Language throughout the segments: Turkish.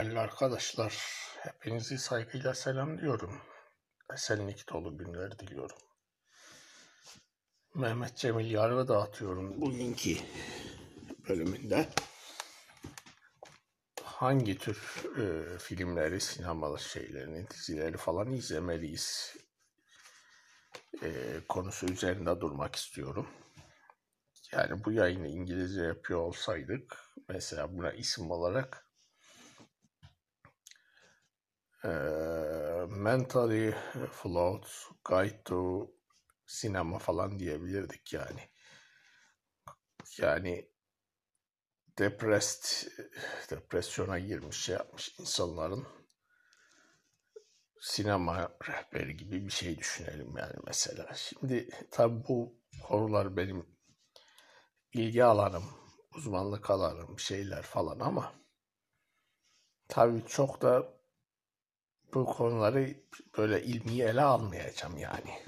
Değerli arkadaşlar, hepinizi saygıyla selamlıyorum. Esenlik dolu günler diliyorum. Mehmet Cemil Yargı dağıtıyorum bugünkü bölümünde. Hangi tür e, filmleri, sinemalı şeylerini, dizileri falan izlemeliyiz e, konusu üzerinde durmak istiyorum. Yani bu yayını İngilizce yapıyor olsaydık, mesela buna isim olarak Eee, mentally flawed guide to sinema falan diyebilirdik yani. Yani depressed, depresyona girmiş şey yapmış insanların sinema rehberi gibi bir şey düşünelim yani mesela. Şimdi tabi bu konular benim ilgi alanım, uzmanlık alanım, şeyler falan ama tabii çok da bu konuları böyle ilmi ele almayacağım yani.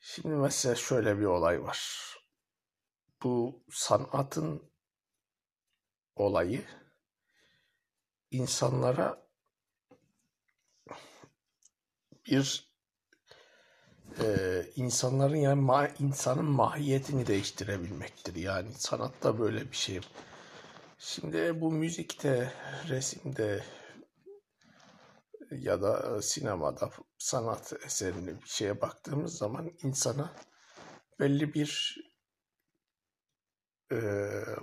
Şimdi mesela şöyle bir olay var. Bu sanatın olayı insanlara bir e, insanların yani ma, insanın mahiyetini değiştirebilmektir. Yani sanatta böyle bir şey. Şimdi bu müzikte, resimde, ya da sinemada sanat eserini bir şeye baktığımız zaman insana belli bir e,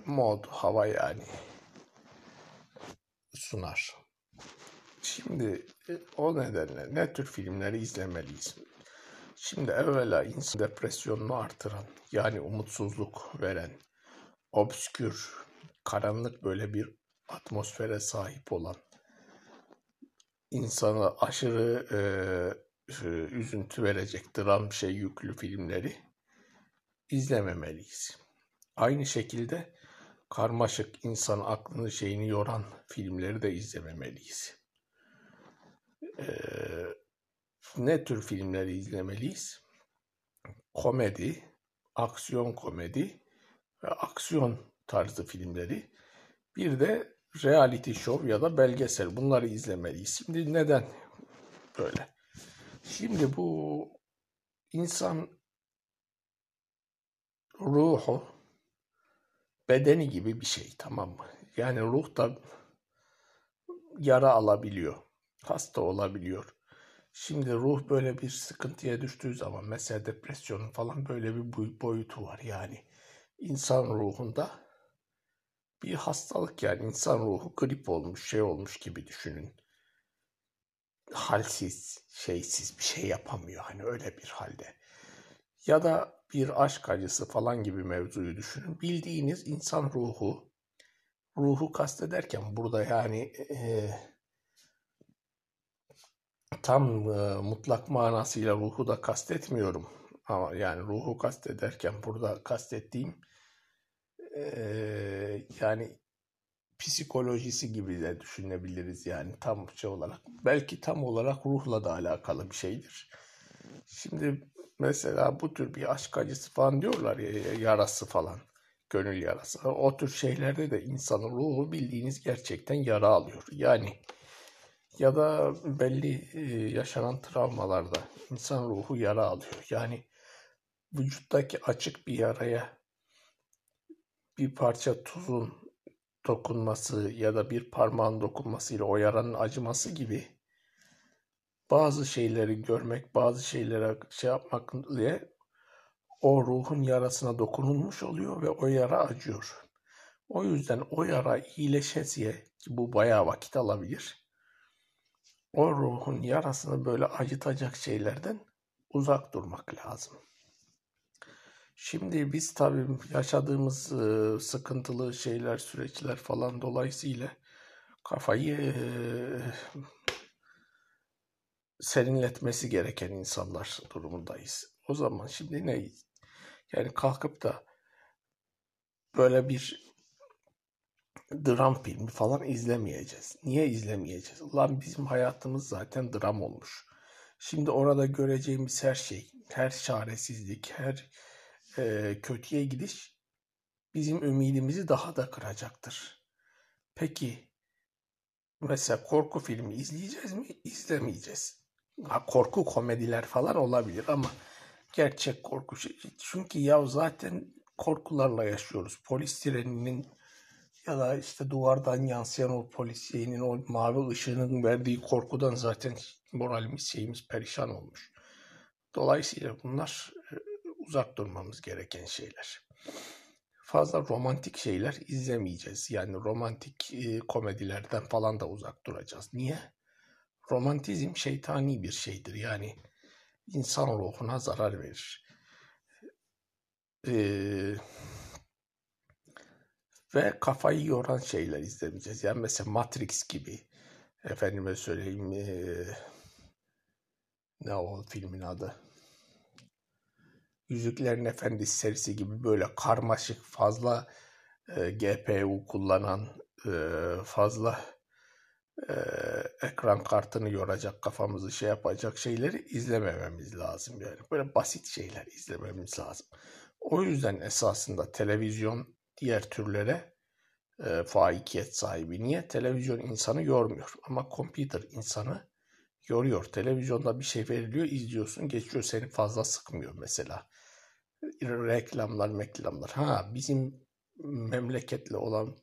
mod, hava yani sunar. Şimdi e, o nedenle ne tür filmleri izlemeliyiz? Şimdi evvela insan depresyonunu artıran, yani umutsuzluk veren, obskür, karanlık böyle bir atmosfere sahip olan insana aşırı e, üzüntü verecek dram şey yüklü filmleri izlememeliyiz. Aynı şekilde karmaşık insan aklını şeyini yoran filmleri de izlememeliyiz. E, ne tür filmleri izlemeliyiz? Komedi, aksiyon komedi ve aksiyon tarzı filmleri. Bir de reality show ya da belgesel bunları izlemeliyiz. Şimdi neden böyle? Şimdi bu insan ruhu bedeni gibi bir şey tamam mı? Yani ruh da yara alabiliyor. Hasta olabiliyor. Şimdi ruh böyle bir sıkıntıya düştüğü zaman mesela depresyonun falan böyle bir boyutu var yani. insan ruhunda bir hastalık yani insan ruhu grip olmuş şey olmuş gibi düşünün. Halsiz, şeysiz bir şey yapamıyor hani öyle bir halde. Ya da bir aşk acısı falan gibi mevzuyu düşünün. Bildiğiniz insan ruhu, ruhu kastederken burada yani e, tam e, mutlak manasıyla ruhu da kastetmiyorum. Ama yani ruhu kastederken burada kastettiğim yani psikolojisi gibi de düşünebiliriz yani tam şey olarak. Belki tam olarak ruhla da alakalı bir şeydir. Şimdi mesela bu tür bir aşk acısı falan diyorlar ya yarası falan. Gönül yarası. O tür şeylerde de insanın ruhu bildiğiniz gerçekten yara alıyor. Yani ya da belli yaşanan travmalarda insan ruhu yara alıyor. Yani vücuttaki açık bir yaraya bir parça tuzun dokunması ya da bir parmağın dokunmasıyla o yaranın acıması gibi bazı şeyleri görmek, bazı şeylere şey yapmak diye o ruhun yarasına dokunulmuş oluyor ve o yara acıyor. O yüzden o yara iyileşesiye ki bu bayağı vakit alabilir. O ruhun yarasını böyle acıtacak şeylerden uzak durmak lazım. Şimdi biz tabii yaşadığımız sıkıntılı şeyler, süreçler falan dolayısıyla kafayı serinletmesi gereken insanlar durumundayız. O zaman şimdi ne? Yani kalkıp da böyle bir dram filmi falan izlemeyeceğiz. Niye izlemeyeceğiz? Ulan bizim hayatımız zaten dram olmuş. Şimdi orada göreceğimiz her şey, her çaresizlik, her e, kötüye gidiş bizim ümidimizi daha da kıracaktır. Peki mesela korku filmi izleyeceğiz mi? İzlemeyeceğiz. Ha, korku komediler falan olabilir ama gerçek korku şey. Çünkü ya zaten korkularla yaşıyoruz. Polis treninin ya da işte duvardan yansıyan o polis o mavi ışığının verdiği korkudan zaten moralimiz şeyimiz perişan olmuş. Dolayısıyla bunlar uzak durmamız gereken şeyler. Fazla romantik şeyler izlemeyeceğiz. Yani romantik e, komedilerden falan da uzak duracağız. Niye? Romantizm şeytani bir şeydir. Yani insan ruhuna zarar verir. Ee, ve kafayı yoran şeyler izlemeyeceğiz. Yani mesela Matrix gibi efendime söyleyeyim ee, ne o filmin adı? Yüzüklerin Efendisi serisi gibi böyle karmaşık fazla e, GPU kullanan e, fazla e, ekran kartını yoracak kafamızı şey yapacak şeyleri izlemememiz lazım yani böyle basit şeyler izlememiz lazım. O yüzden esasında televizyon diğer türlere e, faikiyet sahibi. Niye? Televizyon insanı yormuyor ama computer insanı yoruyor. Televizyonda bir şey veriliyor, izliyorsun, geçiyor seni fazla sıkmıyor mesela. Reklamlar, reklamlar. Ha bizim memleketle olan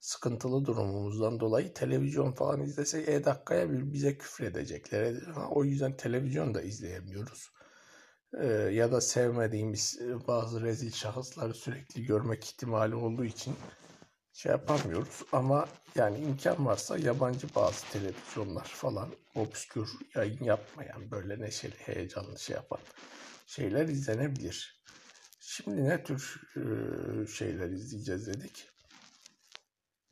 sıkıntılı durumumuzdan dolayı televizyon falan izlesek e dakikaya bir bize küfredecekler. O yüzden televizyon da izleyemiyoruz. Ee, ya da sevmediğimiz e, bazı rezil şahısları sürekli görmek ihtimali olduğu için şey yapamıyoruz. Ama yani imkan varsa yabancı bazı televizyonlar falan obskür yayın yapmayan böyle neşeli heyecanlı şey yapan şeyler izlenebilir. Şimdi ne tür e, şeyler izleyeceğiz dedik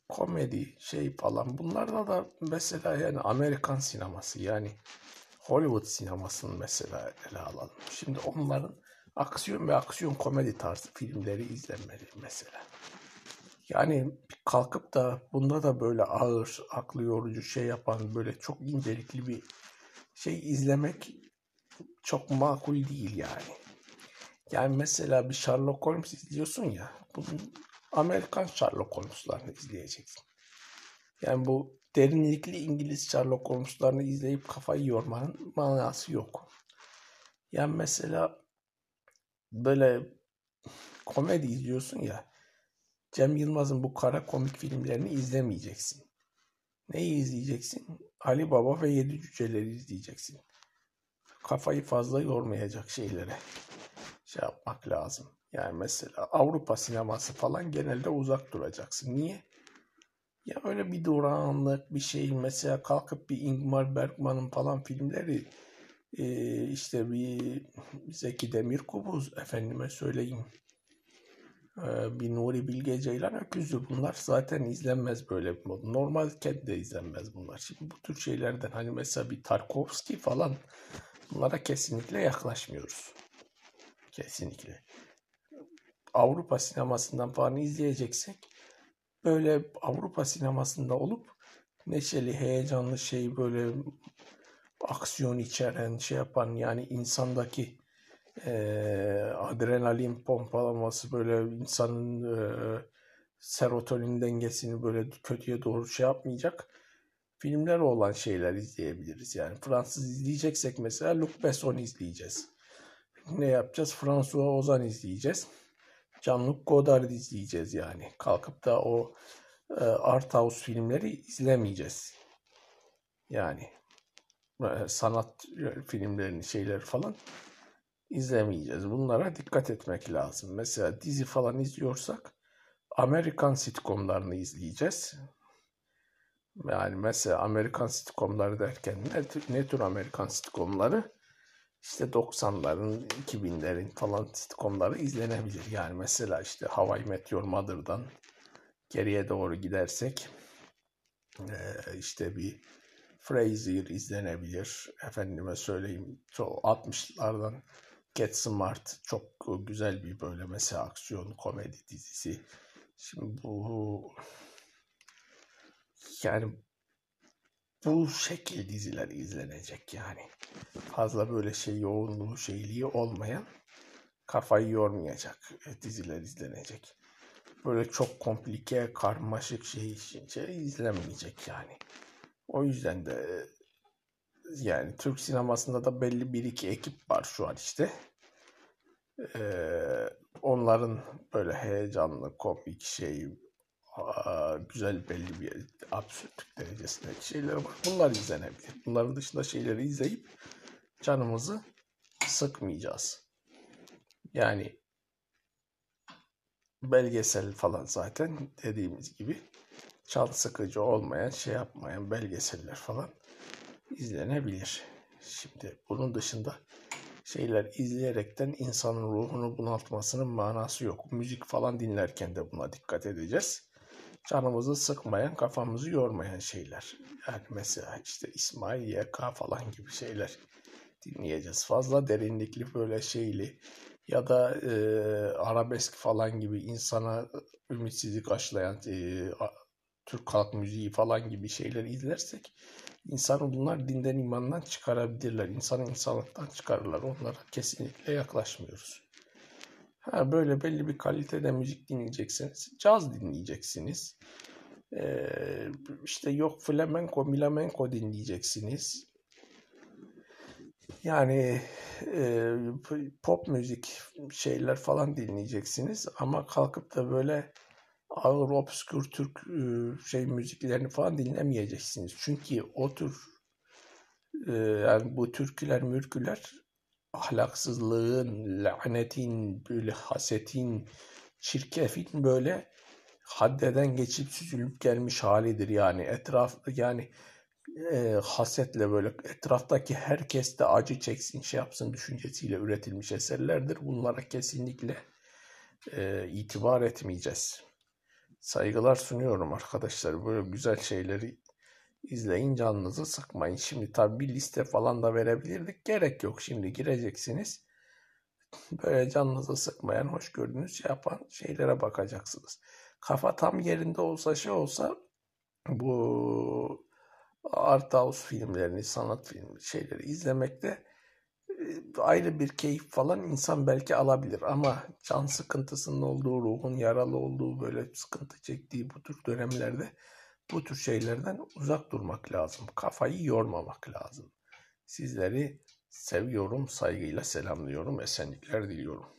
komedi şey falan bunlarda da mesela yani Amerikan sineması yani Hollywood sinemasını mesela ele alalım. Şimdi onların aksiyon ve aksiyon komedi tarzı filmleri izlenmeli mesela. Yani kalkıp da bunda da böyle ağır, aklı yorucu şey yapan böyle çok incelikli bir şey izlemek çok makul değil yani. Yani mesela bir Sherlock Holmes izliyorsun ya, bunun Amerikan Sherlock Holmes'larını izleyeceksin. Yani bu derinlikli İngiliz Sherlock Holmes'larını izleyip kafayı yormanın manası yok. Yani mesela böyle komedi izliyorsun ya Cem Yılmaz'ın bu kara komik filmlerini izlemeyeceksin. Neyi izleyeceksin? Ali Baba ve Yedi Cüceleri izleyeceksin. Kafayı fazla yormayacak şeylere şey yapmak lazım. Yani mesela Avrupa sineması falan genelde uzak duracaksın. Niye? Ya öyle bir durağanlık bir şey mesela kalkıp bir Ingmar Bergman'ın falan filmleri e, işte bir Zeki Demirkubuz efendime söyleyeyim e, bir Nuri Bilge Ceylan Öküz'ü bunlar zaten izlenmez böyle bir mod. Normalken de izlenmez bunlar. Şimdi bu tür şeylerden hani mesela bir Tarkovski falan bunlara kesinlikle yaklaşmıyoruz. Kesinlikle. Avrupa sinemasından falan izleyeceksek böyle Avrupa sinemasında olup neşeli, heyecanlı şey böyle aksiyon içeren şey yapan yani insandaki e, adrenalin pompalaması böyle insanın e, serotonin dengesini böyle kötüye doğru şey yapmayacak filmler olan şeyler izleyebiliriz. Yani Fransız izleyeceksek mesela Luc Besson izleyeceğiz. Ne yapacağız? François Ozan izleyeceğiz. Jean-Luc Godard izleyeceğiz yani. Kalkıp da o e, art house filmleri izlemeyeceğiz. Yani e, sanat filmlerini şeyler falan izlemeyeceğiz. Bunlara dikkat etmek lazım. Mesela dizi falan izliyorsak Amerikan sitcomlarını izleyeceğiz. Yani mesela Amerikan sitcomları derken ne tür, ne tür Amerikan sitcomları? işte 90'ların, 2000'lerin falan sitcomları izlenebilir. Yani mesela işte Hawaii Meteor Mother'dan geriye doğru gidersek işte bir Frasier izlenebilir. Efendime söyleyeyim çok 60'lardan Get Smart çok güzel bir böyle mesela aksiyon komedi dizisi. Şimdi bu yani bu şekil diziler izlenecek yani. Fazla böyle şey yoğunluğu şeyliği olmayan kafayı yormayacak diziler izlenecek. böyle çok komplike, karmaşık şey şey izlenmeyecek yani. O yüzden de yani Türk sinemasında da belli bir iki ekip var şu an işte. Ee, onların böyle heyecanlı, komik şey, güzel belli bir absürtlük derecesindeki şeyler var. Bunlar izlenebilir. Bunların dışında şeyleri izleyip canımızı sıkmayacağız. Yani belgesel falan zaten dediğimiz gibi can sıkıcı olmayan, şey yapmayan belgeseller falan izlenebilir. Şimdi bunun dışında şeyler izleyerekten insanın ruhunu bunaltmasının manası yok. Müzik falan dinlerken de buna dikkat edeceğiz. Canımızı sıkmayan, kafamızı yormayan şeyler. Yani mesela işte İsmail YK falan gibi şeyler dinleyeceğiz. Fazla derinlikli böyle şeyli ya da e, arabesk falan gibi insana ümitsizlik aşılayan e, Türk halk müziği falan gibi şeyler izlersek insanı bunlar dinden imandan çıkarabilirler. İnsanı insanlıktan çıkarırlar. Onlara kesinlikle yaklaşmıyoruz. Ha, böyle belli bir kalitede müzik dinleyeceksiniz. Caz dinleyeceksiniz. Ee, işte yok flamenco, milamenco dinleyeceksiniz. Yani e, pop müzik şeyler falan dinleyeceksiniz ama kalkıp da böyle ağır obskür Türk e, şey müziklerini falan dinlemeyeceksiniz. Çünkü o tür e, yani bu türküler mürküler ahlaksızlığın, lanetin, böyle hasetin, çirkefin böyle haddeden geçip süzülüp gelmiş halidir yani etraf yani e, hasetle böyle etraftaki herkes de acı çeksin şey yapsın düşüncesiyle üretilmiş eserlerdir. Bunlara kesinlikle e, itibar etmeyeceğiz. Saygılar sunuyorum arkadaşlar. Böyle güzel şeyleri izleyin canınızı sıkmayın. Şimdi tabi bir liste falan da verebilirdik. Gerek yok şimdi gireceksiniz. Böyle canınızı sıkmayan, hoş gördüğünüz şey yapan şeylere bakacaksınız. Kafa tam yerinde olsa şey olsa bu art house filmlerini, sanat filmi şeyleri izlemekte e, ayrı bir keyif falan insan belki alabilir ama can sıkıntısının olduğu, ruhun yaralı olduğu, böyle sıkıntı çektiği bu tür dönemlerde bu tür şeylerden uzak durmak lazım. Kafayı yormamak lazım. Sizleri seviyorum, saygıyla selamlıyorum, esenlikler diliyorum.